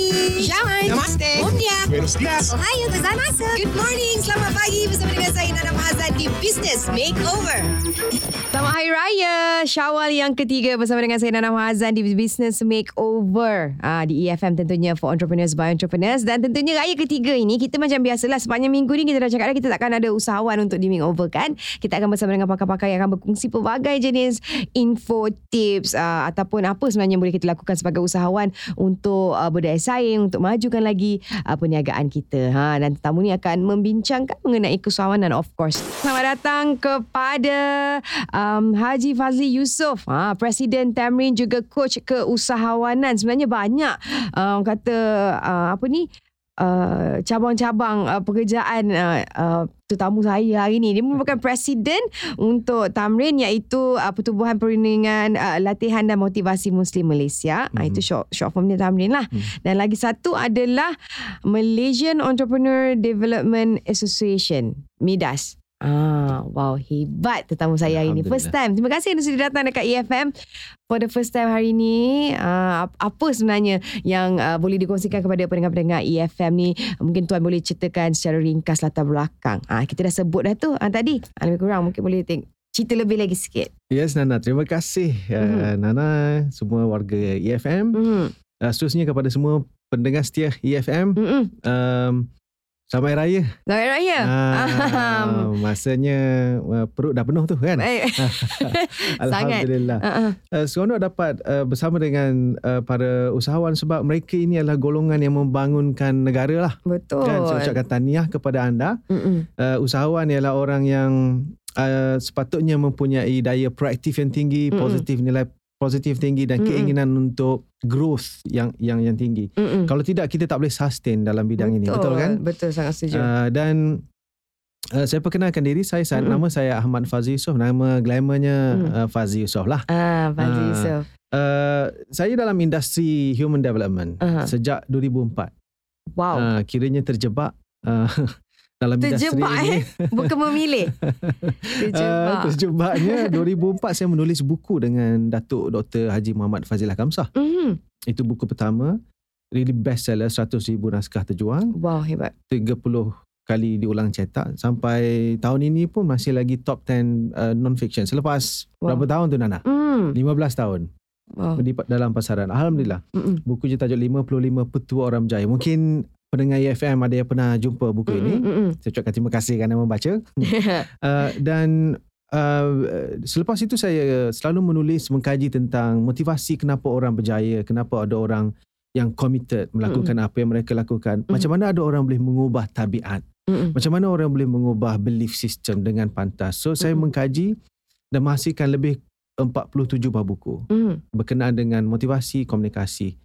pagi. Syawan. Namaste. Umnia. Buenos dias. Ohio gozaimasu. Good morning. Selamat pagi bersama dengan saya Nana Mahazan di Business Makeover. Selamat Hari Raya. Syawal yang ketiga bersama dengan saya Nana Mahazan di Business Makeover. Ah, di EFM tentunya for entrepreneurs by entrepreneurs. Dan tentunya raya ketiga ini kita macam biasalah sepanjang minggu ni kita dah cakap dah kita takkan ada usahawan untuk di makeover kan. Kita akan bersama dengan pakar-pakar yang akan berkongsi pelbagai jenis info, tips ah, ataupun apa sebenarnya boleh kita lakukan sebagai usahawan untuk uh, berdaya saing, untuk majukan lagi uh, perniagaan kita. Ha, dan tetamu ni akan membincangkan mengenai keusahawanan of course. Selamat datang kepada um, Haji Fazli Yusof, ha, Presiden Tamrin juga coach keusahawanan. Sebenarnya banyak uh, kata uh, apa ni Uh, cabang-cabang uh, pekerjaan uh, uh, tetamu saya hari ini. Dia merupakan presiden untuk Tamrin iaitu uh, Pertubuhan Perundingan uh, Latihan dan Motivasi Muslim Malaysia. Mm-hmm. Uh, itu short, short form dia Tamrin lah. Mm-hmm. Dan lagi satu adalah Malaysian Entrepreneur Development Association, MIDAS. Ah, wow, hebat tetamu saya hari ini. First time. Terima kasih Anda sudah datang dekat EFM for the first time hari ini. Uh, apa sebenarnya yang uh, boleh dikongsikan kepada pendengar-pendengar EFM ni? Mungkin Tuan boleh ceritakan secara ringkas latar belakang. Ah, uh, kita dah sebut dah tu uh, tadi. Uh, lebih kurang mungkin boleh tengok cerita lebih lagi sikit. Yes Nana, terima kasih mm-hmm. uh, Nana, semua warga EFM. Mm-hmm. Uh, seterusnya kepada semua pendengar setia EFM. Mm-hmm. Um, Selamat Raya. Selamat Raya. Ah, masanya uh, perut dah penuh tu kan. Alhamdulillah. Uh-uh. Uh, seronok dapat uh, bersama dengan uh, para usahawan sebab mereka ini adalah golongan yang membangunkan negara lah. Betul. Kan? Saya ucapkan tahniah kepada anda. Uh, usahawan ialah orang yang uh, sepatutnya mempunyai daya proaktif yang tinggi, Mm-mm. positif nilai positif tinggi dan Mm-mm. keinginan untuk growth yang yang yang tinggi. Mm-mm. Kalau tidak kita tak boleh sustain dalam bidang betul, ini, betul kan? Betul sangat setuju. Uh, dan uh, saya perkenalkan diri saya, saya nama saya Ahmad Fazli Yusof, nama glamournya mm. uh, Fazli Yusof lah. Ah, Fazli uh, Yusof. Uh, saya dalam industri human development uh-huh. sejak 2004. Wow. Uh, kiranya terjebak uh, dalam terjebak eh. Bukan memilih. Terjebak. Uh, terjebaknya. 2004 saya menulis buku dengan Datuk Dr Haji Muhammad Fazilah Kamsah. Mm-hmm. itu buku pertama. Really best seller 100,000 naskah terjual wow hebat. 30 kali diulang cetak. Sampai tahun ini pun masih lagi top 10 uh, non-fiction. Selepas wow. berapa tahun tu Nana? Mm. 15 tahun. Wow. Di dalam pasaran. Alhamdulillah. Mm-mm. Buku je tajuk 55 Petua Orang Berjaya. Mungkin pendengar EFM ada yang pernah jumpa buku mm-hmm. ini. Saya ucapkan terima kasih kerana membaca. uh, dan uh, selepas itu saya selalu menulis mengkaji tentang motivasi kenapa orang berjaya, kenapa ada orang yang committed melakukan mm-hmm. apa yang mereka lakukan. Mm-hmm. Macam mana ada orang boleh mengubah tabiat. Mm-hmm. Macam mana orang boleh mengubah belief system dengan pantas. So mm-hmm. saya mengkaji dan menghasilkan lebih 47 buah buku mm-hmm. berkenaan dengan motivasi komunikasi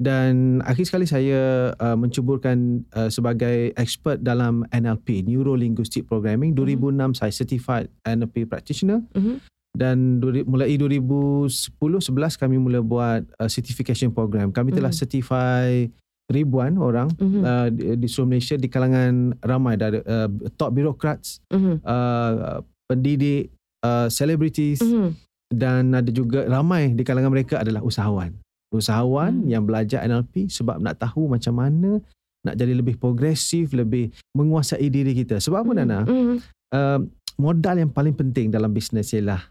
dan akhir sekali saya uh, mencuburkan uh, sebagai expert dalam NLP Neuro Linguistic Programming 2006 mm-hmm. saya certified NLP practitioner mm-hmm. dan duri, mulai 2010 11 kami mula buat uh, certification program kami telah mm-hmm. certify ribuan orang mm-hmm. uh, di, di seluruh Malaysia di kalangan ramai dari uh, top bureaucrats mm-hmm. uh, pendidik uh, celebrities mm-hmm. dan ada juga ramai di kalangan mereka adalah usahawan usahawan hmm. yang belajar NLP sebab nak tahu macam mana nak jadi lebih progresif, lebih menguasai diri kita. Sebab apa hmm. Nana? Hmm. Uh, modal yang paling penting dalam bisnes ialah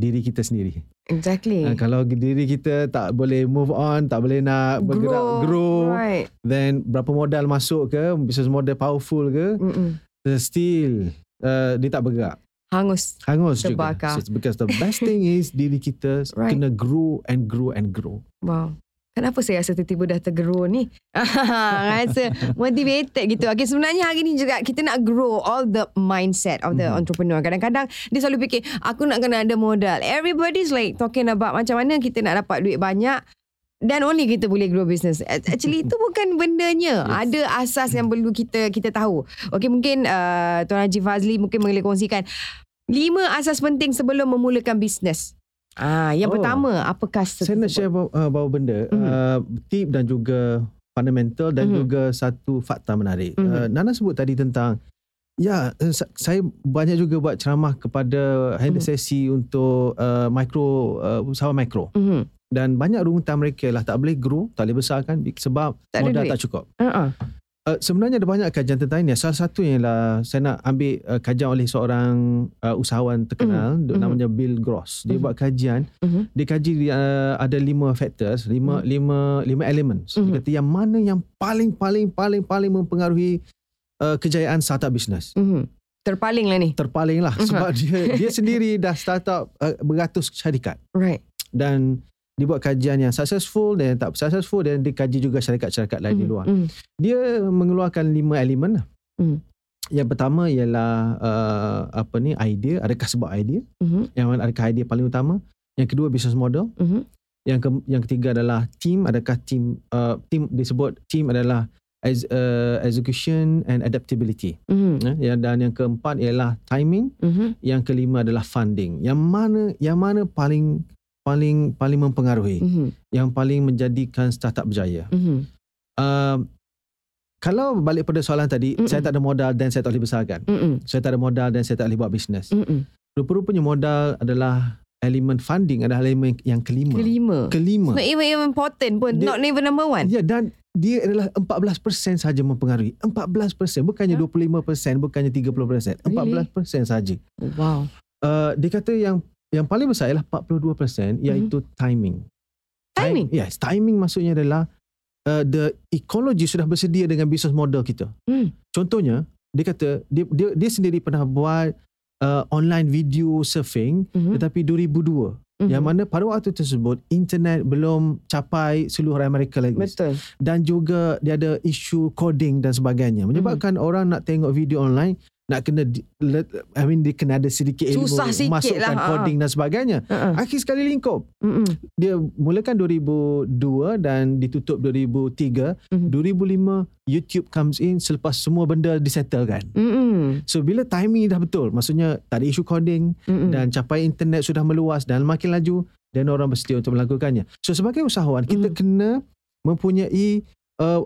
diri kita sendiri. Exactly. Uh, kalau diri kita tak boleh move on, tak boleh nak bergerak, grow, grow right. then berapa modal masuk ke, bisnes model powerful ke, Mm-mm. still uh, dia tak bergerak. Hangus. Hangus terbakar. juga. So, because the best thing is diri kita right. kena grow and grow and grow. Wow. Kenapa saya rasa tiba-tiba dah tergeru ni? rasa motivated gitu. Okay, sebenarnya hari ni juga kita nak grow all the mindset of the mm-hmm. entrepreneur. Kadang-kadang dia selalu fikir, aku nak kena ada modal. Everybody's like talking about macam mana kita nak dapat duit banyak. Dan only kita boleh grow business. Actually itu bukan bendanya. Yes. Ada asas yang perlu kita kita tahu. Okay mungkin uh, Tuan Haji Fazli mungkin boleh kongsikan lima asas penting sebelum memulakan bisnes. Ah, yang oh. pertama, apakah saya nak share bawa, uh, bawa benda, mm-hmm. uh, tip dan juga fundamental dan mm-hmm. juga satu fakta menarik. Mm-hmm. Uh, Nana sebut tadi tentang Ya, uh, saya banyak juga buat ceramah kepada handle mm-hmm. sesi untuk uh, mikro uh, usahawan mikro. Mm-hmm. Dan banyak rungutan mereka lah tak boleh grow, tak boleh besarkan sebab tak modal tak cukup. Uh-uh. Uh, sebenarnya ada banyak kajian tentang ini. Salah satu yang lah saya nak ambil uh, kajian oleh seorang uh, usahawan terkenal mm-hmm. namanya Bill Gross. Dia mm-hmm. buat kajian. Mm-hmm. Dia kaji uh, ada lima factors, lima mm-hmm. lima lima elements. Mm-hmm. Dia kata yang mana yang paling paling paling paling mempengaruhi uh, kejayaan startup business. Mm-hmm. Terpaling lah ni. Terpaling lah. Sebab dia dia sendiri dah startup uh, beratus syarikat. Right. Dan dia buat kajian yang successful dan yang tak successful dan dia kaji juga syarikat-syarikat lain mm-hmm. di luar. Mm-hmm. Dia mengeluarkan lima elemen lah. Mm-hmm. Yang pertama ialah uh, apa ni idea, adakah sebab idea? Mm-hmm. Yang mana adakah idea paling utama? Yang kedua business model. Mm-hmm. Yang ke, yang ketiga adalah team, adakah team uh, team disebut team adalah as uh, execution and adaptability. Mm-hmm. Ya, dan yang keempat ialah timing. Mm-hmm. Yang kelima adalah funding. Yang mana yang mana paling paling paling mempengaruhi, mm-hmm. yang paling menjadikan startup berjaya. Mm-hmm. Uh, kalau balik pada soalan tadi, mm-hmm. saya tak ada modal dan saya tak boleh besarkan. Mm-hmm. Saya tak ada modal dan saya tak boleh buat bisnes. Mm-hmm. Rupa-rupanya modal adalah elemen funding adalah elemen yang kelima. Kelima. Kelima. Not even important pun. Dia, not even number one. Ya dan dia adalah 14% saja mempengaruhi. 14% bukannya huh? 25%, bukannya 30%. 14% really? saja. Wow. Uh, dia kata yang yang paling besar ialah 42% iaitu mm-hmm. timing. Timing? Time, yes, timing maksudnya adalah uh, the ecology sudah bersedia dengan business model kita. Mm. Contohnya, dia kata dia dia, dia sendiri pernah buat uh, online video surfing mm-hmm. tetapi 2002 Mm-hmm. Yang mana pada waktu tersebut internet belum capai seluruh Amerika lagi. Betul. Dan juga dia ada isu coding dan sebagainya. Menyebabkan mm-hmm. orang nak tengok video online nak kena I mean dia kena ada sedikit ilmu Susah sikit masukkan lah, coding dan sebagainya. Uh-uh. Akhir sekali lingkup. Uh-uh. Dia mulakan 2002 dan ditutup 2003. Uh-huh. 2005 YouTube comes in selepas semua benda disettlekan. Uh-uh. So bila timing dah betul, maksudnya tak ada isu coding uh-uh. dan capai internet sudah meluas dan makin laju dan orang bersedia untuk melakukannya. So sebagai usahawan kita uh-huh. kena mempunyai uh,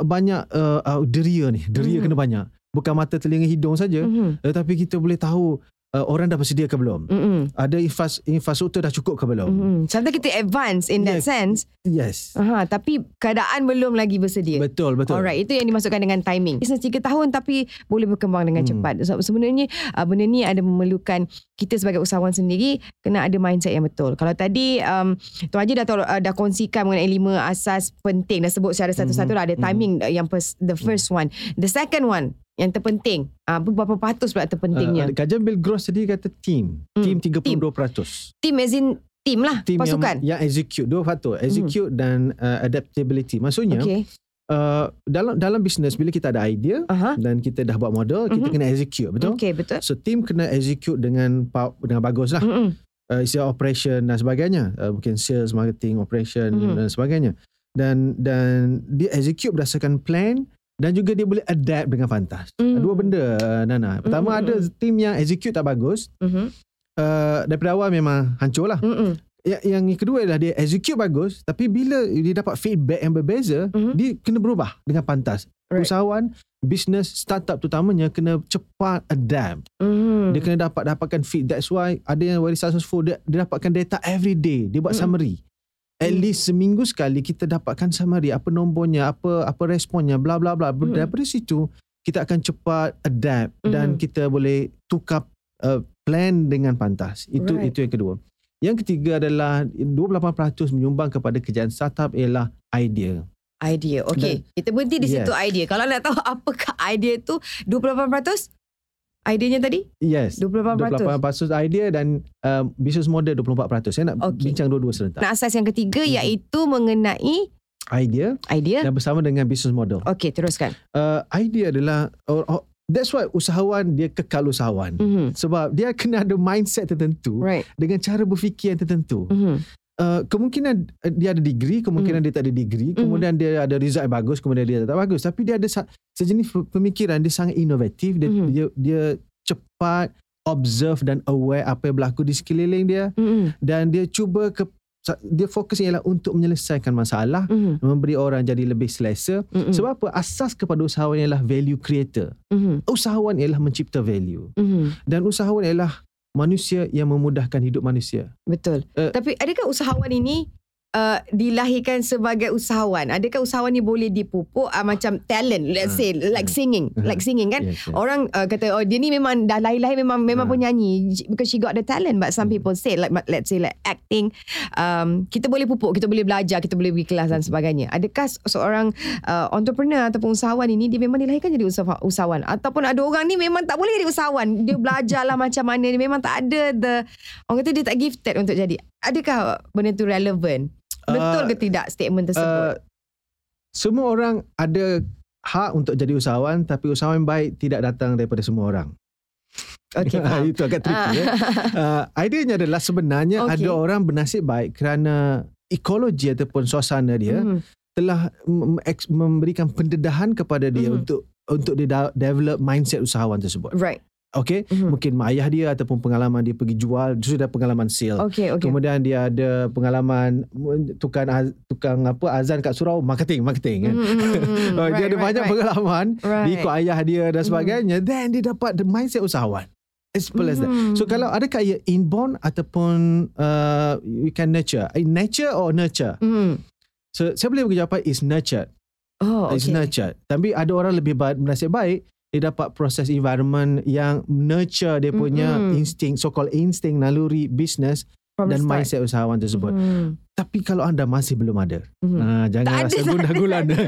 banyak uh, uh, deria ni. Deria uh-huh. kena banyak bukan mata telinga hidung saja mm-hmm. tetapi kita boleh tahu uh, orang dah bersedia ke belum mm-hmm. ada infras, infrastruktur dah cukup ke belum mm-hmm. sometimes kita advance in that sense yes Aha, tapi keadaan belum lagi bersedia betul betul alright itu yang dimasukkan dengan timing bisnes 3 tahun tapi boleh berkembang dengan mm. cepat so, sebenarnya uh, benda ni ada memerlukan kita sebagai usahawan sendiri kena ada mindset yang betul kalau tadi um, Tuan Haji dah, uh, dah kongsikan mengenai lima asas penting dah sebut secara satu-satu mm-hmm. lah ada mhm. timing mm. yang pers- the first mm. one the second one yang terpenting. Ah uh, berapa peratus pula terpentingnya? Uh, kajian Bill Gross tadi kata team. Hmm. Team 32%. Team. team as in team lah team pasukan. Yang, yang execute dua faktor, execute hmm. dan uh, adaptability. Maksudnya okay. Uh, dalam dalam bisnes bila kita ada idea uh-huh. dan kita dah buat model uh-huh. kita mhm. kena execute betul okay, betul so team kena execute dengan dengan bagus lah uh-huh. uh, isi operation dan sebagainya uh, mungkin sales marketing operation uh-huh. dan sebagainya dan dan dia execute berdasarkan plan dan juga dia boleh adapt dengan fantas. Mm. Dua benda Nana. Pertama mm-hmm. ada team yang execute tak bagus. Mm-hmm. Uh, daripada awal memang hancur lah. Mm-hmm. Yang, yang kedua adalah dia execute bagus tapi bila dia dapat feedback yang berbeza, mm-hmm. dia kena berubah dengan pantas. Right. Usahawan, business, startup terutamanya kena cepat adapt. Mm-hmm. Dia kena dapat dapatkan feed. That's why ada yang very successful, dia, dia dapatkan data every day. Dia buat mm-hmm. summary at hmm. least seminggu sekali kita dapatkan summary apa nombornya apa apa responnya bla bla bla hmm. daripada situ kita akan cepat adapt hmm. dan kita boleh tukar uh, plan dengan pantas itu right. itu yang kedua yang ketiga adalah 28% menyumbang kepada kejayaan startup ialah idea idea okey kita berhenti di yes. situ idea kalau nak tahu apakah idea tu 28% Idenya tadi? Yes. 28%. 28% idea dan uh, business model 24%. Saya nak okay. bincang dua-dua serentak. Nak asas yang ketiga hmm. iaitu mengenai idea idea dan bersama dengan business model. Okey, teruskan. Uh, idea adalah oh, oh, that's why usahawan dia kekal usahawan. Mm-hmm. Sebab dia kena ada mindset tertentu right. dengan cara berfikir yang tertentu. Mm-hmm. Uh, kemungkinan dia ada degree, kemungkinan mm. dia tak ada degree, mm. kemudian dia ada result yang bagus, kemudian dia tak bagus. Tapi dia ada sejenis pemikiran, dia sangat inovatif, dia, mm. dia, dia cepat observe dan aware apa yang berlaku di sekeliling dia. Mm. Dan dia cuba ke dia fokusnya ialah untuk menyelesaikan masalah, mm-hmm. memberi orang jadi lebih selesa. Mm-hmm. Sebab apa? Asas kepada usahawan ialah value creator. Mm-hmm. Usahawan ialah mencipta value. Mm-hmm. Dan usahawan ialah manusia yang memudahkan hidup manusia. Betul. Uh, Tapi adakah usahawan ini uh, dilahirkan sebagai usahawan. Adakah usahawan ni boleh dipupuk? Uh, macam talent let's uh, say like uh, singing uh, like singing kan? Yes, yes. orang uh, kata oh dia ni memang dah lahir-lahir memang memang uh, penyanyi. Because she got the talent but some people say like let's say like acting um, kita boleh pupuk kita boleh belajar kita boleh pergi kelas dan sebagainya. Adakah seorang uh, entrepreneur ataupun usahawan ini dia memang dilahirkan jadi usahawan, usahawan? Ataupun ada orang ni memang tak boleh jadi usahawan. Dia belajarlah macam mana dia memang tak ada the orang kata dia tak gifted untuk jadi adakah benda tu relevant Betul ke tidak statement tersebut? Uh, semua orang ada hak untuk jadi usahawan tapi usahawan baik tidak datang daripada semua orang. Okay, itu agak tricky. ya. uh, ideanya adalah sebenarnya okay. ada orang bernasib baik kerana ekologi ataupun suasana dia mm. telah memberikan pendedahan kepada dia mm. untuk untuk dia develop mindset usahawan tersebut. Right. Okay, mm-hmm. mungkin mak ayah dia ataupun pengalaman dia pergi jual, sudah pengalaman sale. Okay, okay. Kemudian dia ada pengalaman tukang tukang apa azan kat surau, marketing, marketing kan. Mm-hmm. dia right, ada right, banyak right. pengalaman right. diikut ayah dia dan mhm. sebagainya. Mm-hmm. Then dia dapat the mindset usahawan. As simple mm-hmm. as that. Mhm. So kalau adakah ia inborn ataupun uh, you can nurture? In nature or nurture? Mm-hmm. So saya boleh bagi jawapan is nurtured. Oh, okay. Is nurtured. Tapi ada orang lebih baik, bernasib baik dia dapat proses environment yang nurture dia punya mm-hmm. insting so called insting naluri business From dan mindset usahawan tersebut. Mm. Tapi kalau anda masih belum ada, mm. uh, jangan tak rasa gundah gulana.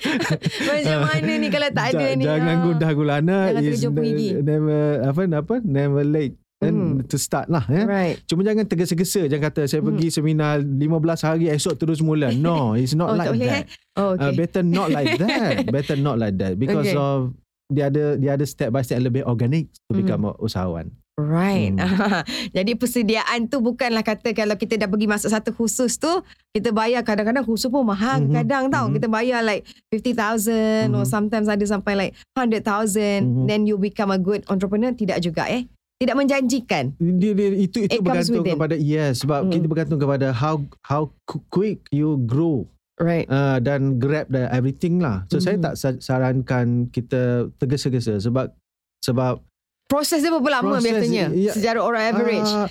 Macam mana ni kalau tak ada ni? Jangan ha. gundah gulana. Jangan terjumpa gigi. Never, apa, apa, never late. And mm. to start lah ya. Right. Cuma jangan tergesa-gesa Jangan kata Saya mm. pergi seminar 15 hari Esok terus mula No It's not oh, like okay. that oh, okay. uh, Better not like that Better not like that Because okay. of dia ada dia ada step by step lebih organik to become mm. usahawan. Right. Hmm. Jadi persediaan tu bukanlah kata kalau kita dah pergi masuk satu khusus tu, kita bayar kadang-kadang khusus pun mahal mm-hmm. kadang tau. Mm-hmm. Kita bayar like 50,000 mm-hmm. or sometimes ada sampai like 100,000 mm-hmm. then you become a good entrepreneur. Tidak juga eh. Tidak menjanjikan. Dia, dia, itu itu It bergantung kepada yes sebab mm. kita bergantung kepada how how quick you grow right. Uh, dan grab dan everything lah. So mm. saya tak sarankan kita tergesa-gesa sebab sebab proses dia berapa lama proses, biasanya? ya, secara orang average. uh,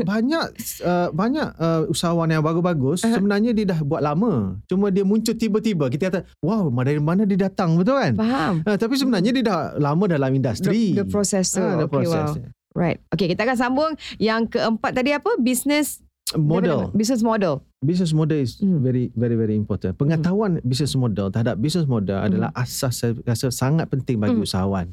banyak uh, banyak uh, usahawan yang bagus-bagus uh-huh. sebenarnya dia dah buat lama. Cuma dia muncul tiba-tiba kita kata wow dari mana dia datang betul kan? Faham. Uh, tapi sebenarnya dia dah lama dalam industri. The, the process tu. Uh, the okay, process wow. right. Okay kita akan sambung. Yang keempat tadi apa? Business model business model business model is mm. very very very important pengetahuan mm. business model terhadap business model mm. adalah asas saya rasa sangat penting bagi mm. usahawan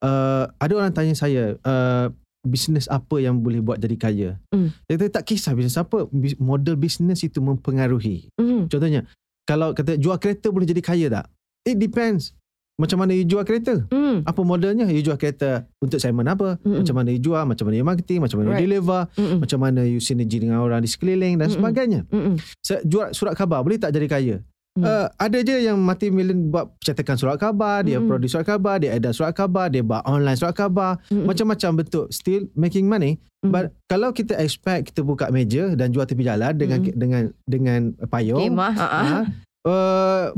uh, ada orang tanya saya uh, bisnes apa yang boleh buat jadi kaya mm. saya tak kisah bisnes apa model bisnes itu mempengaruhi mm. contohnya kalau kata jual kereta boleh jadi kaya tak it depends macam mana you jual kereta? Mm. Apa modelnya? You jual kereta untuk segmen apa? Mm-mm. Macam mana you jual? Macam mana you marketing? Macam mana right. you deliver? Mm-mm. Macam mana you sinergi dengan orang di sekeliling dan Mm-mm. sebagainya. Mm-mm. Jual surat khabar boleh tak jadi kaya? Mm. Uh, ada je yang mati million buat cetakan surat khabar, dia mm. produce surat khabar, dia edit surat khabar, dia buat online surat khabar, Mm-mm. macam-macam bentuk still making money. Mm. But kalau kita expect kita buka meja dan jual tepi jalan dengan mm. dengan dengan payung, Kemah, uh-huh. Uh,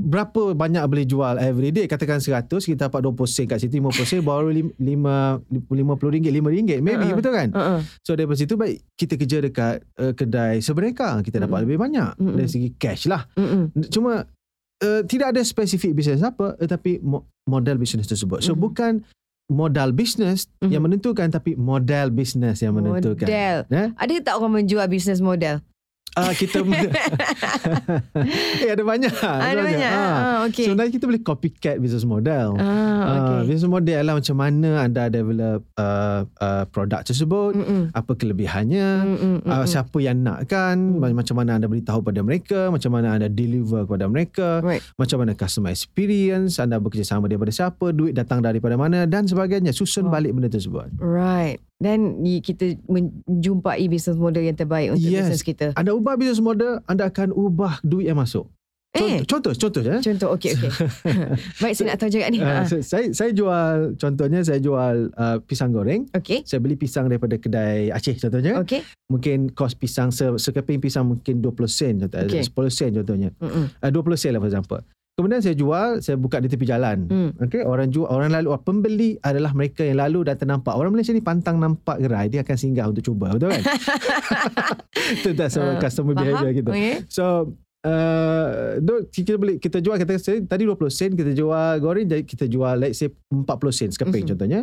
berapa banyak boleh jual every day katakan 100 kita dapat 20 sen kat situ 50 sen baru 5 50 ringgit 5 ringgit maybe uh-uh. betul kan uh-uh. so daripada situ baik kita kerja dekat uh, kedai sebereka kita dapat uh-uh. lebih banyak uh-uh. dari segi cash lah uh-uh. cuma uh, tidak ada spesifik bisnes apa tetapi model bisnes tersebut so uh-uh. bukan modal bisnes uh-huh. yang menentukan tapi model bisnes yang menentukan model eh? ada tak orang menjual bisnes model Ah uh, kita eh ada banyak. Ada, ada banyak. banyak. Ah. Uh, okay. Sebenarnya kita boleh copycat business model. Ah, okay. Uh, business model adalah macam mana anda develop uh, uh, produk tersebut, Mm-mm. apa kelebihannya, uh, siapa yang nakkan, mm. macam mana anda beritahu pada mereka, macam mana anda deliver kepada mereka, right. macam mana customer experience, anda bekerjasama daripada siapa, duit datang daripada mana dan sebagainya. Susun oh. balik benda tersebut. Right. Dan kita menjumpai business model yang terbaik untuk yes. business kita. Anda ubah business model, anda akan ubah duit yang masuk. Eh. Contoh, contoh je. Contoh, okey, okey. Baik, saya nak tahu juga ni. Uh, Ha. saya, saya jual, contohnya saya jual uh, pisang goreng. Okey. Saya beli pisang daripada kedai Aceh contohnya. Okey. Mungkin kos pisang, se, sekeping pisang mungkin 20 sen contohnya. Okey. 10 sen contohnya. Mm-mm. Uh, 20 sen lah for example. Kemudian saya jual, saya buka di tepi jalan. Hmm. Okey, orang jual, orang lalu, pembeli adalah mereka yang lalu dan ternampak. Orang Malaysia ni pantang nampak gerai, dia akan singgah untuk cuba, betul kan? Itu tak sama Ah, customer Faham? behavior kita. Okey. So uh, kita beli kita jual kata saya tadi 20 sen kita jual goreng jadi kita jual let's say 40 sen sekeping Mhm. contohnya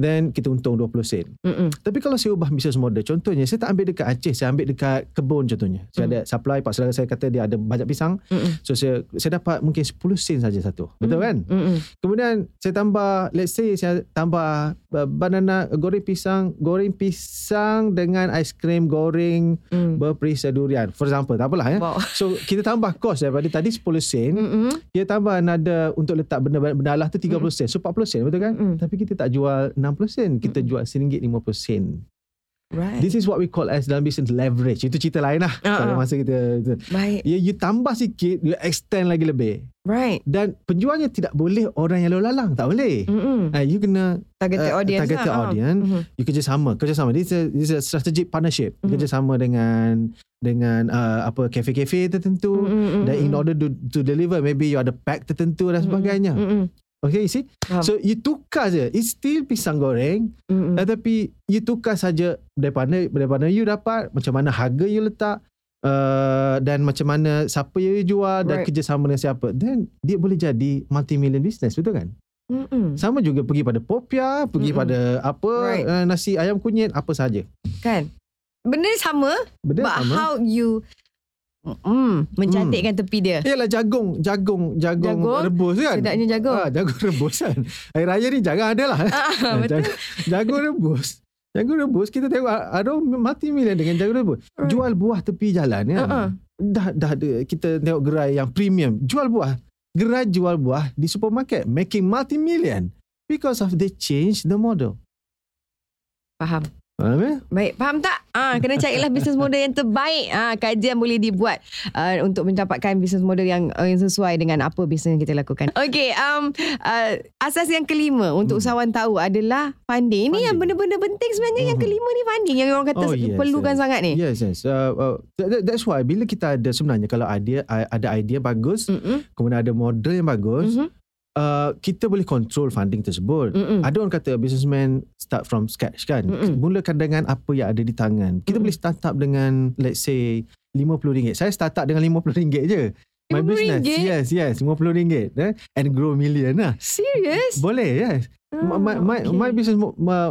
then kita untung 20 sen. Mm-mm. Tapi kalau saya ubah business model contohnya saya tak ambil dekat Aceh saya ambil dekat kebun contohnya. Saya Mm. ada supply pak saudara saya kata dia ada banyak pisang Mm-mm. so saya saya dapat mungkin 10 sen saja satu. Betul Mm. kan? Mm-mm. Kemudian saya tambah let's say saya tambah banana goreng pisang goreng pisang dengan aiskrim goreng Mm. berperisa durian. For example, tak apalah ya. Wow. So kita tambah kos daripada tadi 10 sen, Mm-mm. kita tambah another untuk letak benda-benda Allah tu 30 sen. So 40 sen betul kan? Mm. Tapi kita tak jual 60 sen, kita Mm. jual RM1.50 sen. Right. This is what we call as dalam business leverage. Itu cerita lain lah. Ah, Pada ah. masa kita itu. Baik. Ya, you tambah sikit, you extend lagi lebih. Right. Dan penjualnya tidak boleh orang yang lalu lalang. Tak boleh. Uh, you kena Targeted uh, audience targeted lah. Ah. audience. Mhm. you kerjasama kerjasama this is a, this is a strategic partnership Mhm. kerjasama dengan dengan uh, apa kafe-kafe tertentu Mm-mm. dan in order to, to deliver maybe you ada pack tertentu dan sebagainya Mm-mm. Okay you see Faham. so you tukar je it's still pisang goreng Mm-mm. tetapi you tukar saja daripada daripada you dapat macam mana harga you letak Uh, dan macam mana siapa you jual dan Right. kerjasama dengan siapa then dia boleh jadi multi-million business betul kan Mm-mm. sama juga pergi pada popia pergi Mm-mm. pada apa Right. uh, nasi ayam kunyit apa saja Kan? Benda sama, benda but sama how you mm, mencantikkan tepi dia. Ialah jagung, jagung, jagung, Jagung? rebus kan. Sedapnya jagung. Ah, jagung rebus kan. Hari raya ni jangan ada lah. Ah, betul. Jagung, jagung rebus. Jagung rebus kita tengok ada mati million dengan jagung rebus. Right. Jual buah tepi jalan kan. Uh-uh. Dah dah ada kita tengok gerai yang premium. Jual buah. Gerai jual buah di supermarket making multi million because of they change the model. Faham. Faham eh? Baik, faham tak? Ah, kena carilah bisnes model yang terbaik. Ah, kajian boleh dibuat uh, untuk mendapatkan bisnes model yang uh, yang sesuai dengan apa bisnes yang kita lakukan. Okey, um uh, asas yang kelima untuk Hmm. usahawan tahu adalah funding. Ini yang Funding. benda-benda penting sebenarnya yang Mhm. kelima ni funding yang orang kata Oh, yes, perlukan yes. sangat ni. Yes, yes. Uh, uh, that, that's why bila kita ada sebenarnya kalau idea ada idea bagus, Mm-mm. kemudian ada model yang bagus, Mhm. Uh, kita boleh control funding tersebut. Mm-mm. Ada orang kata businessman start from scratch kan. Mm-mm. Mulakan dengan apa yang ada di tangan. Kita Mm-mm. boleh start up dengan let's say RM50. Saya start up dengan RM50 je. My business. RM50? Yes, yes. RM50. Eh? And grow million lah. Serious? Boleh, yes. Ah, my, my, okay. my business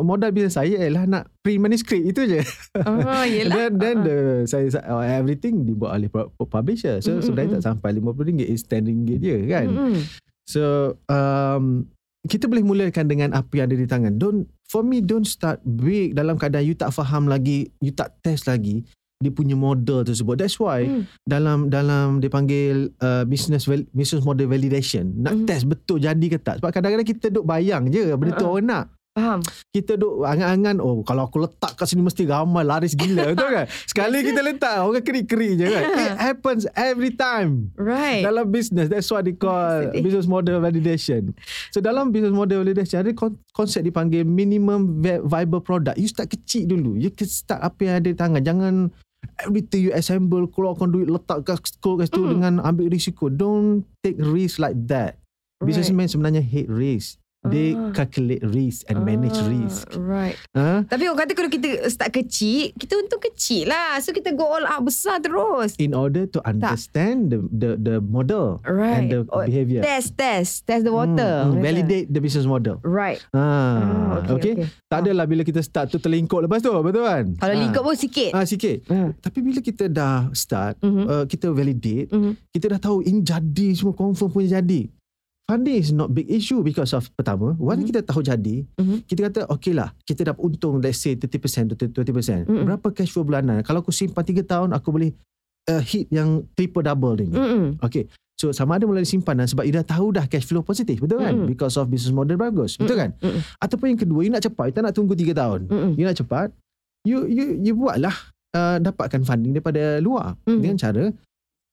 modal business saya ialah nak print manuscript itu je. Ah, yelah. then then Ah, the saya uh, everything dibuat oleh pu- publisher. So Mm, mm, sebenarnya tak sampai RM50 is RM10 je kan. Mm-mm. So um, kita boleh mulakan dengan apa yang ada di tangan. Don't for me don't start big dalam keadaan you tak faham lagi, you tak test lagi dia punya model tersebut. That's why Mm. dalam dalam dia panggil uh, business val- business model validation. Nak Mm. test betul jadi ke tak. Sebab kadang-kadang kita duk bayang je benda tu Uh-uh. orang nak. Faham. Kita duk angan-angan oh kalau aku letak kat sini mesti ramai laris gila betul kan? Sekali kita letak orang kerik-kerik je kan. It happens every time. Right. Dalam business That's what they call Sedih. Business model validation So dalam business model validation Ada kon- konsep dipanggil Minimum vi- viable product You start kecil dulu You start apa yang ada di tangan Jangan Everything you assemble Keluarkan duit Letak kat store kat situ Mm. Dengan ambil risiko Don't take risk like that Businessman sebenarnya hate risk They Ah. calculate risk And manage Ah, risk Right. ha? Tapi orang kata kalau kita start kecil, kita untung kecil lah. So kita go all out besar terus. In order to understand the, the the model Right. And the Oh, behavior Test, test. Test the water. Hmm, hmm. Validate the business model Right. Ah, Ah, okay, okey, okey. Tak adalah bila kita start tu terlingkup lepas tu, betul kan? Kalau Ah. lingkup pun sikit. Ah, sikit. Hmm. Tapi bila kita dah start, Mhm. uh, kita validate, Mhm. kita dah tahu ini jadi, semua confirm punya jadi. Funding is not big issue because of pertama, once Mhm. kita tahu jadi, Mhm. kita kata okay lah, kita dapat untung let's say 30% to 20%. Mhm. Berapa cash flow bulanan? Kalau aku simpan 3 tahun, aku boleh uh, hit yang triple double ni. Mm-mm. Okay. So sama ada melalui simpanan sebab you dah tahu dah cash flow positif, betul kan? Mm-mm. Because of business model bagus, betul kan? Mm-mm. Ataupun yang kedua, you nak cepat, you tak nak tunggu 3 tahun. Mm-mm. You nak cepat, you you you buatlah uh, dapatkan funding daripada luar Mm. dengan cara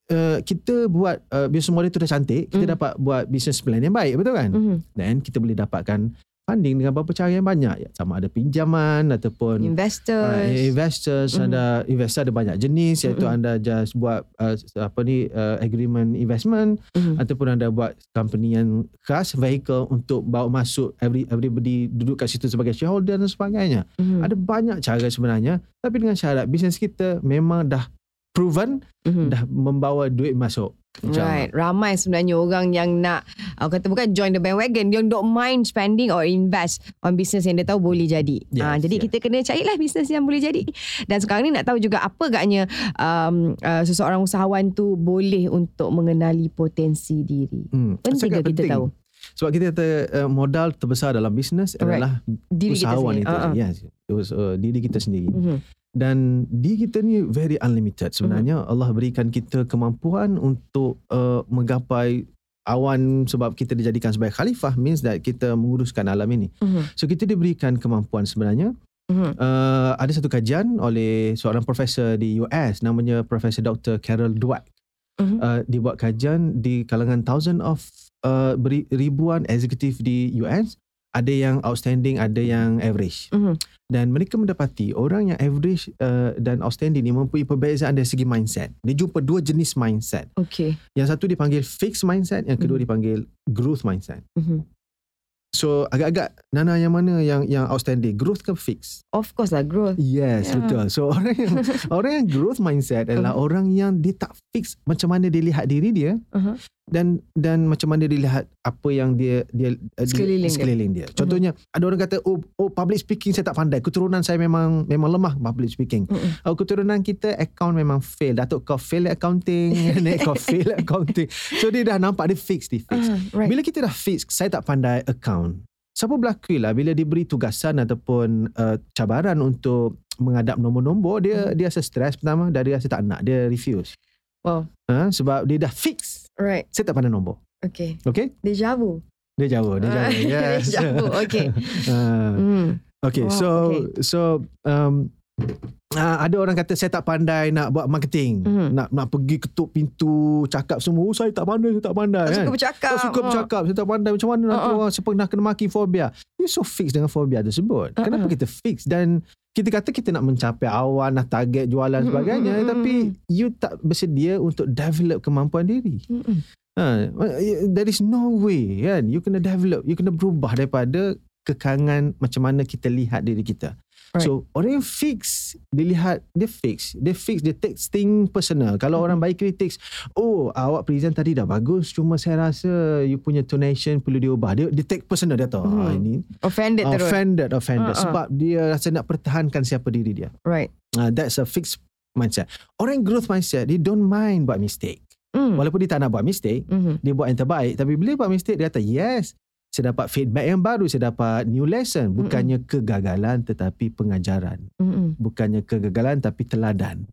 uh, kita buat uh, business model tu dah cantik, kita Mm. dapat buat business plan yang baik, betul kan? Mhm. Dan kita boleh dapatkan funding dengan beberapa cara yang banyak. Ya, Sama ada pinjaman ataupun Investors. Uh, investors Mhm. ada investor ada banyak jenis iaitu Mhm. anda just buat uh, apa ni uh, agreement investment Mhm. ataupun anda buat company yang khas vehicle untuk bawa masuk every everybody duduk kat situ sebagai shareholder dan sebagainya. Mhm. Ada banyak cara sebenarnya tapi dengan syarat bisnes kita memang dah proven Mhm. dah membawa duit masuk. InsyaAllah. Right. Ramai sebenarnya orang yang nak uh, kata bukan join the bandwagon. Dia don't mind spending or invest on business yang dia tahu boleh jadi. Yes, Ah, jadi yes. kita kena carilah business yang boleh jadi. Dan sekarang ni nak tahu juga apa agaknya um, uh, seseorang usahawan tu boleh untuk mengenali potensi diri. Hmm. Penting ke kita penting. tahu? Sebab kita kata uh, modal terbesar dalam bisnes Alright. adalah Diri kita usahawan sendiri. itu. Ah. Yes. It was, uh, diri kita sendiri. Mhm. Dan diri kita ni very unlimited sebenarnya Mhm. Allah berikan kita kemampuan untuk uh, menggapai awan sebab kita dijadikan sebagai khalifah means that kita menguruskan alam ini Mhm. so kita diberikan kemampuan sebenarnya Mhm. uh, ada satu kajian oleh seorang profesor di US namanya Profesor Dr. Carol Dweck Mhm. uh, dia buat kajian di kalangan thousand of uh, ribuan eksekutif di US ada yang outstanding ada yang average Mhm. Dan mereka mendapati orang yang average uh, dan outstanding ni mempunyai perbezaan dari segi mindset. Dia jumpa dua jenis mindset. Okay. Yang satu dipanggil fixed mindset, yang kedua Mhm. dipanggil growth mindset. Mhm. So agak-agak Nana yang mana yang yang outstanding? Growth ke fixed? Of course lah growth. Yes, Yeah. betul. So orang yang orang yang growth mindset adalah Mhm. orang yang dia tak fix macam mana dia lihat diri dia Uh-huh. Dan dan macam mana dia lihat apa yang dia dia uh, dia- Sekeliling dia. sekeliling dia. Contohnya ada orang kata oh oh public speaking saya tak pandai. Keturunan saya memang memang lemah public speaking. Mhm. Oh, keturunan kita account memang fail. Datuk kau fail accounting, nenek kau fail accounting. So dia dah nampak dia fix, dia fix. Ah, right. Bila kita dah fix, saya tak pandai account. Siapa berlakui lah bila diberi tugasan ataupun uh, cabaran untuk mengadap nombor-nombor, dia dia rasa stres pertama dan dia rasa tak nak, dia refuse. Wow. Ha, sebab dia dah fix, Right. saya tak pandai nombor. Okay. Okay? Deja vu. Dia jauh, dia jauh. Yes. Deja vu. Okay. Uh, Hmm. okay, Oh, so okay. so um, uh, ada orang kata saya tak pandai nak buat marketing, Mhm. nak nak pergi ketuk pintu, cakap semua, oh saya tak pandai, saya tak pandai. Tak kan? suka bercakap. Tak suka Ah. bercakap Saya tak pandai Macam mana nak Uh-uh. keluar Saya pernah kena maki fobia You so fix dengan fobia tersebut Uh-uh. Kenapa kita fix Dan kita kata kita nak mencapai awan Nak target jualan Mm, sebagainya mm, mm, Tapi. You tak bersedia Untuk develop kemampuan diri Mm-mm. ha, There is no way kan You kena develop You kena berubah daripada Kekangan Macam mana kita lihat diri kita Right. So orang yang fix Dia lihat Dia fix Dia fix Dia take thing personal Kalau orang baik kritik Oh awak present tadi dah bagus Cuma saya rasa You punya tonation Perlu diubah Dia, dia take personal Dia tahu Mhm. ah, Ini Offended terus. Offended Offended Ah, ah. Sebab dia rasa nak pertahankan Siapa diri dia Right. uh, That's a fixed mindset Orang growth mindset Dia don't mind buat mistake Mm. Walaupun dia tak nak buat mistake Mhm. Dia buat yang terbaik Tapi bila buat mistake Dia kata yes Saya dapat feedback yang baru Saya dapat new lesson Bukannya kegagalan Tetapi pengajaran Mm-mm. Bukannya kegagalan Tapi teladan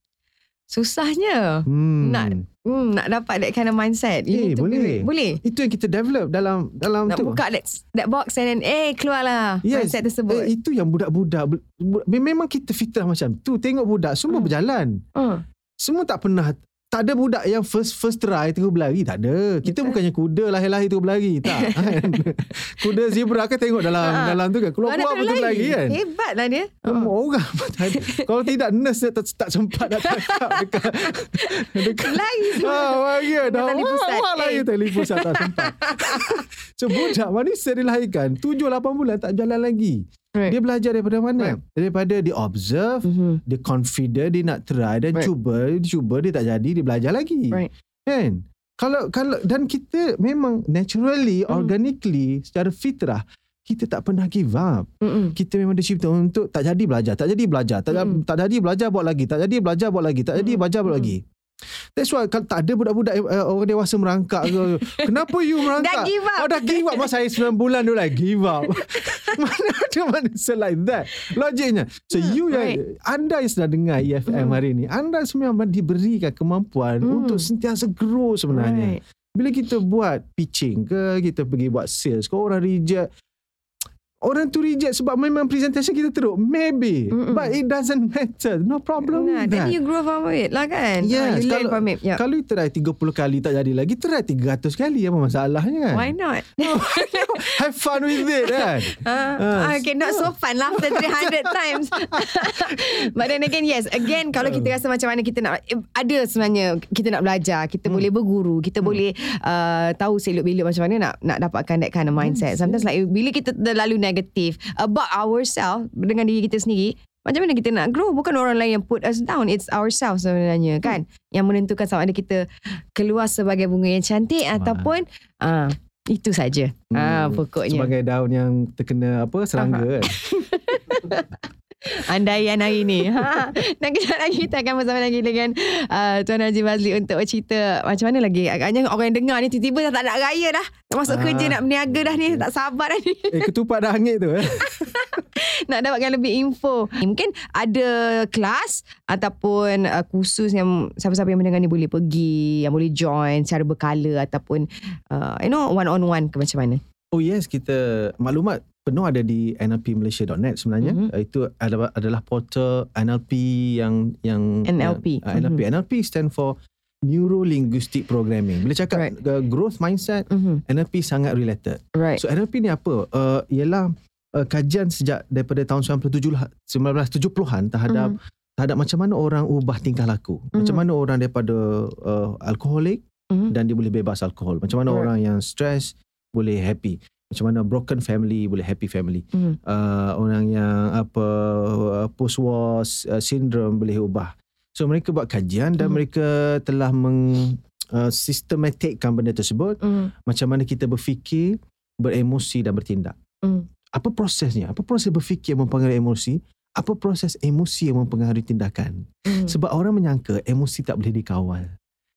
Susahnya. hmm. Nak- Hmm, nak dapat that kind of mindset. Eh, to boleh. be- Boleh. Itu yang kita develop Dalam dalam Nak tu buka that, that box and then eh keluarlah Yes. mindset tersebut. Eh, itu yang budak-budak bu- bu- Memang kita fitrah macam tu Tengok budak Semua Hmm. berjalan Uh. Semua tak pernah Tak ada budak yang first first try terus berlari Tak ada Kita Betul. bukannya kuda lahir-lahir terus berlari Tak kan? Kuda zebra kan tengok dalam Ha. dalam tu kan Keluar-keluar betul berlari kan Hebat lah dia. Semua orang pun tak ada. Kalau tidak nurse tak, tak sempat nak tangkap dekat dekat Lari semua. Ah, lari dah. Tali Wah, pusat. wah, lari Eh. tali pusat tak sempat. so budak manusia dilahirkan 7 8 bulan tak jalan lagi. Right. Dia belajar daripada mana? Right. Daripada dia observe, Mhm. dia confident, dia nak try dan Right. cuba, dia cuba dia tak jadi, dia belajar lagi. Right. Kan? Kalau kalau dan kita memang naturally, Hmm. organically, secara fitrah kita tak pernah give up Mm-mm. kita memang dicipta untuk tak jadi belajar, tak jadi belajar, tak, Mm-mm. tak jadi belajar buat lagi, tak jadi belajar buat lagi, tak jadi belajar buat lagi. That's why kalau tak ada budak-budak uh, orang dewasa merangkak ke, kenapa you merangkak? Dah give up. Oh, dah give up masa saya 9 bulan dulu lah give up. Mana ada manusia like that? Logiknya. So Hmm, you right. yang anda yang sedang dengar EFM Mm. hari ni, anda semua memang diberikan kemampuan Mm. untuk sentiasa grow sebenarnya. Right. Bila kita buat pitching ke, kita pergi buat sales ke, orang reject. Orang tu reject sebab memang presentation kita teruk. Maybe. Mm-mm. But it doesn't matter. No problem nah, Then you grow from it lah kan? Yes. Uh, you kalau, from it. Yep. Kalau you try 30 kali tak jadi lagi, try 300 kali. Apa masalahnya kan? Why not? Have fun with it kan? Uh, uh, okay, not so fun lah after 300 times. But then again, yes. Again, kalau kita rasa macam mana kita nak... Eh, ada sebenarnya kita nak belajar. Kita hmm. boleh berguru. Kita hmm. boleh uh, tahu selok-belok macam mana nak nak dapatkan that kind of mindset. Hmm. Sometimes like bila kita terlalu negatif about ourselves dengan diri kita sendiri, macam mana kita nak grow? Bukan orang lain yang put us down. It's ourselves sebenarnya kan. Hmm. Yang menentukan sama ada kita keluar sebagai bunga yang cantik Wah. ataupun uh, itu saja. Hmm. Uh, pokoknya. Sebagai daun yang terkena apa serangga kan. andaian hari ni. Ha. Dan kejap lagi kita akan bersama lagi dengan uh, Tuan Haji Bazli untuk bercerita macam mana lagi. Agaknya orang yang dengar ni tiba-tiba dah tak nak raya dah. Tak masuk ah. kerja nak berniaga dah ni. Tak sabar dah ni. Eh ketupat dah hangit tu. Eh. nak dapatkan lebih info. Mungkin ada kelas ataupun uh, kursus yang siapa-siapa yang mendengar ni boleh pergi, yang boleh join secara berkala ataupun uh, you know one-on-one ke macam mana? Oh yes, kita maklumat penuh ada di nlpmalaysia.net sebenarnya mm-hmm. itu adalah adalah portal NLP yang yang NLP uh, NLP mm-hmm. NLP stand for neuro linguistic programming bila cakap right. uh, growth mindset mm-hmm. NLP sangat related right. so NLP ni apa uh, ialah uh, kajian sejak daripada tahun 97 1970-an terhadap mm-hmm. terhadap macam mana orang ubah tingkah laku mm-hmm. macam mana orang daripada uh, alkoholik mm-hmm. dan dia boleh bebas alkohol macam mana right. orang yang stress boleh happy macam mana broken family boleh happy family mm. uh, orang yang apa post war uh, syndrome boleh ubah so mereka buat kajian dan mm. mereka telah meng uh, systematickan benda tersebut mm. macam mana kita berfikir beremosi dan bertindak mm. apa prosesnya apa proses berfikir yang mempengaruhi emosi apa proses emosi yang mempengaruhi tindakan mm. sebab orang menyangka emosi tak boleh dikawal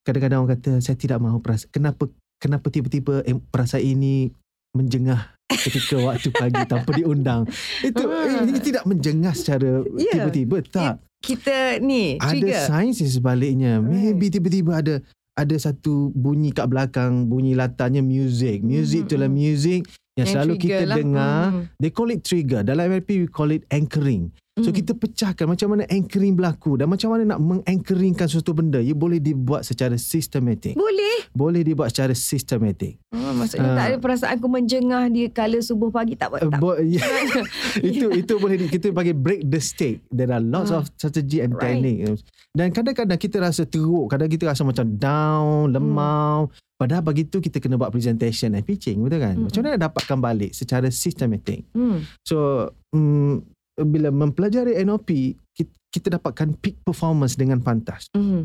kadang-kadang orang kata saya tidak mahu perasaan kenapa kenapa tiba-tiba perasaan ini menjengah ketika waktu pagi tanpa diundang. Itu uh. ini tidak menjengah secara yeah. tiba-tiba tak. Kita ni trigger. Ada sains sebaliknya. Right. Maybe tiba-tiba ada ada satu bunyi kat belakang, bunyi latarnya music. Music mm-hmm. itulah music yang, yang selalu kita lah. dengar. Mm. They call it trigger. Dalam NLP we call it anchoring. So mm. kita pecahkan macam mana anchoring berlaku dan macam mana nak menganchoringkan suatu benda. You boleh dibuat secara sistematik. Boleh. Boleh dibuat secara sistematik. Oh, maksudnya uh, tak ada perasaan aku menjengah di kala subuh pagi tak buat tak. Bo- yeah. itu itu boleh kita bagi break the state. There are lots uh, of strategy and right. technique. Dan kadang-kadang kita rasa teruk, kadang kita rasa macam down, lemau. Hmm. Padahal begitu kita kena buat presentation and pitching, betul kan? Hmm. Macam mana dapatkan balik secara sistematik? Hmm. So, um, bila mempelajari NLP kita, kita dapatkan peak performance dengan pantas. Mm-hmm.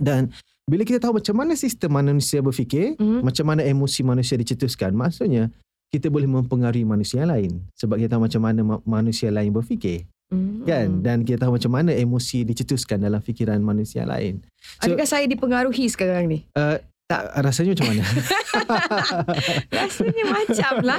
Dan bila kita tahu macam mana sistem manusia berfikir, mm-hmm. macam mana emosi manusia dicetuskan, maksudnya kita boleh mempengaruhi manusia lain sebab kita tahu macam mana manusia lain berfikir. Mm-hmm. Kan? Dan kita tahu macam mana emosi dicetuskan dalam fikiran manusia lain. So, Adakah saya dipengaruhi sekarang ni? Uh, tak rasanya macam mana? rasanya macam lah.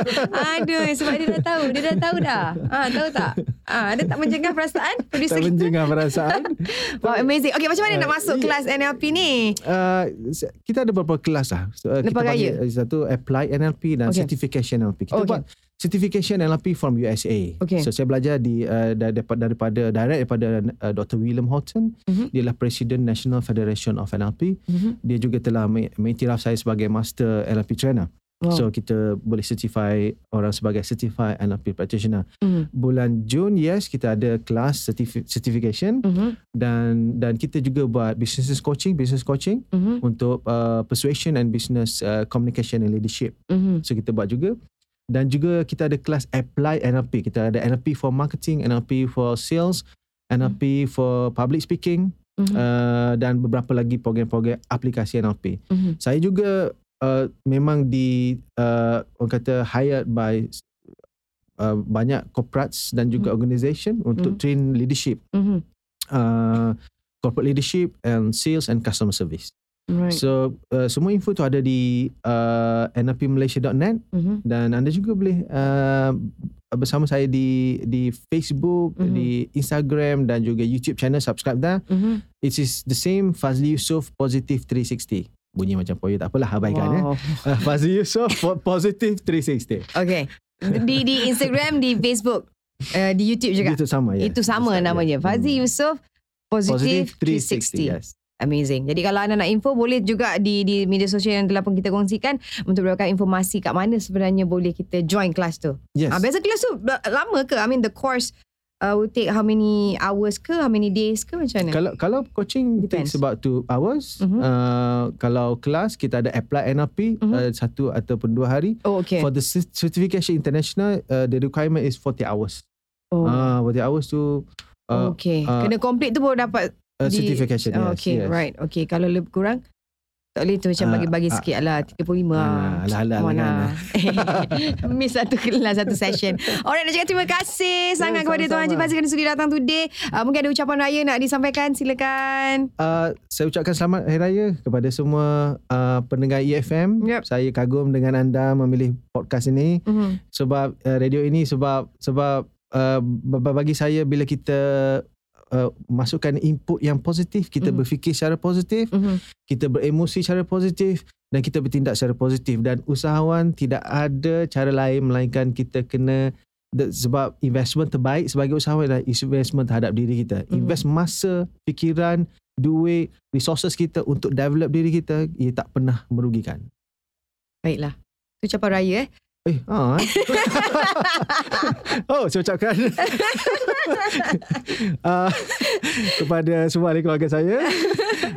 Aduh, sebab dia dah tahu. Dia dah tahu dah. Ha, tahu tak? Ha, ada tak menjengah perasaan? Producer tak menjengah perasaan. wow, amazing. Okay, macam mana uh, nak masuk kelas NLP ni? Uh, kita ada beberapa kelas lah. Uh, Lepas kita raya? Satu, Apply NLP dan okay. Certification NLP. Kita okay. buat certification NLP from USA. Okay. So saya belajar di uh, daripada, daripada direct daripada uh, Dr. William Horton. Mm-hmm. Dia adalah Presiden National Federation of NLP. Mm-hmm. Dia juga telah mengiktiraf saya sebagai Master NLP Trainer. Wow. So kita boleh certify orang sebagai certified NLP practitioner. Mm-hmm. Bulan Jun yes kita ada kelas certifi- certification mm-hmm. dan dan kita juga buat business coaching, business coaching mm-hmm. untuk uh, persuasion and business uh, communication and leadership. Mm-hmm. So kita buat juga dan juga kita ada kelas apply NLP kita ada NLP for marketing NLP for sales NLP mm. for public speaking mm-hmm. uh, dan beberapa lagi program-program aplikasi NLP mm-hmm. saya juga uh, memang di uh, orang kata hired by uh, banyak corporates dan juga mm-hmm. organisation untuk mm-hmm. train leadership mm-hmm. uh, corporate leadership and sales and customer service Right. So uh, semua info tu ada di uh, nlpmalaysia.net mm-hmm. dan anda juga boleh uh, bersama saya di di Facebook, mm-hmm. di Instagram dan juga YouTube channel subscribe dah. Mm-hmm. It is the same Fazli Yusof Positive 360. Bunyi macam poyo tak apalah abaikan wow. eh. Uh, Fazli Yusof Positive 360. Okay. di di Instagram, di Facebook, uh, di YouTube juga. Itu sama ya. Itu sama namanya. Fazi hmm. Yusof Positive, Positive 360. 360. Yes. Amazing. Jadi kalau anda nak info boleh juga di di media sosial yang telah pun kita kongsikan untuk berikan informasi kat mana sebenarnya boleh kita join kelas tu. Yes. Ha, biasa kelas tu lama ke? I mean the course uh, will take how many hours ke? How many days ke macam mana? Kalau kalau coaching Depends. takes about two hours. Mm-hmm. Uh, kalau kelas kita ada apply NLP mm-hmm. uh, satu ataupun dua hari. Oh, okay. For the certification international, uh, the requirement is 40 hours. Oh. Uh, 40 hours tu. Uh, okay. Uh, Kena complete tu baru dapat Uh, certification, oh, Okay, yes. right. Okay, kalau lebih kurang, tak boleh tu macam uh, bagi-bagi uh, sikit lah. 35 lah. Alah, alah, alah. Miss satu kelas, satu session. Alright, nak cakap terima kasih sangat yeah, kepada Tuan Haji Fazil kerana sudi datang today. Uh, mungkin ada ucapan raya nak disampaikan, silakan. Uh, saya ucapkan selamat Hari Raya kepada semua uh, pendengar EFM. Yep. Saya kagum dengan anda memilih podcast ini. Uh-huh. Sebab uh, radio ini, sebab sebab uh, bagi saya bila kita uh, masukkan input yang positif, kita mm-hmm. berfikir secara positif, mm-hmm. kita beremosi secara positif dan kita bertindak secara positif dan usahawan tidak ada cara lain melainkan kita kena sebab investment terbaik sebagai usahawan adalah investment terhadap diri kita. Mm-hmm. Invest masa, fikiran, duit, resources kita untuk develop diri kita, ia tak pernah merugikan. Baiklah. Itu ucapan raya eh. Eh, ha. Eh? oh, saya ucapkan uh, kepada semua ahli keluarga saya,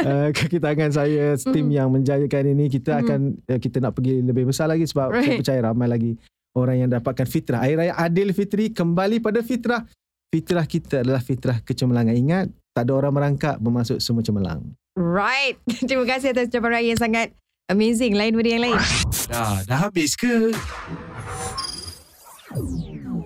uh, kaki tangan saya, tim mm. yang menjayakan ini, kita mm. akan uh, kita nak pergi lebih besar lagi sebab right. saya percaya ramai lagi orang yang dapatkan fitrah. Air raya adil fitri kembali pada fitrah. Fitrah kita adalah fitrah kecemerlangan. Ingat, tak ada orang merangkak bermasuk semua cemerlang. Right. Terima kasih atas ucapan raya yang sangat Amazing. Lain benda yang lain. Dah, dah habis ke?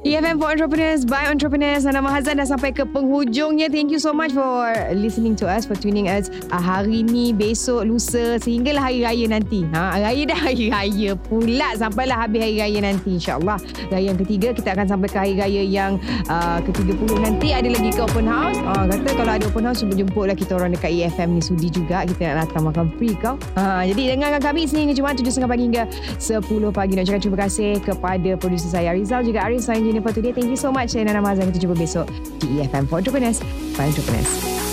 EFM for Entrepreneurs by Entrepreneurs. Nama Hazan dah sampai ke penghujungnya. Thank you so much for listening to us For tuning us uh, Hari ni, besok, lusa Sehinggalah Hari Raya nanti. Ha, Raya dah Hari Raya pula. Sampailah habis Hari Raya nanti InsyaAllah. Raya yang ketiga Kita akan sampai ke Hari Raya yang uh, ke-30 nanti. Ada lagi ke open house? Uh, Kata kalau ada open house Jemput lah kita orang dekat EFM ni. Sudi juga Kita nak datang makan free kau. Uh, Jadi dengarkan kami Sini hingga Jumaat 7.30 pagi hingga 10 pagi. Nak cakap terima kasih Kepada producer saya Rizal Juga Arif Sain for today. Thank you so much. Saya Nana Mazan. Kita jumpa besok di EFM for Entrepreneurs. Bye Entrepreneurs.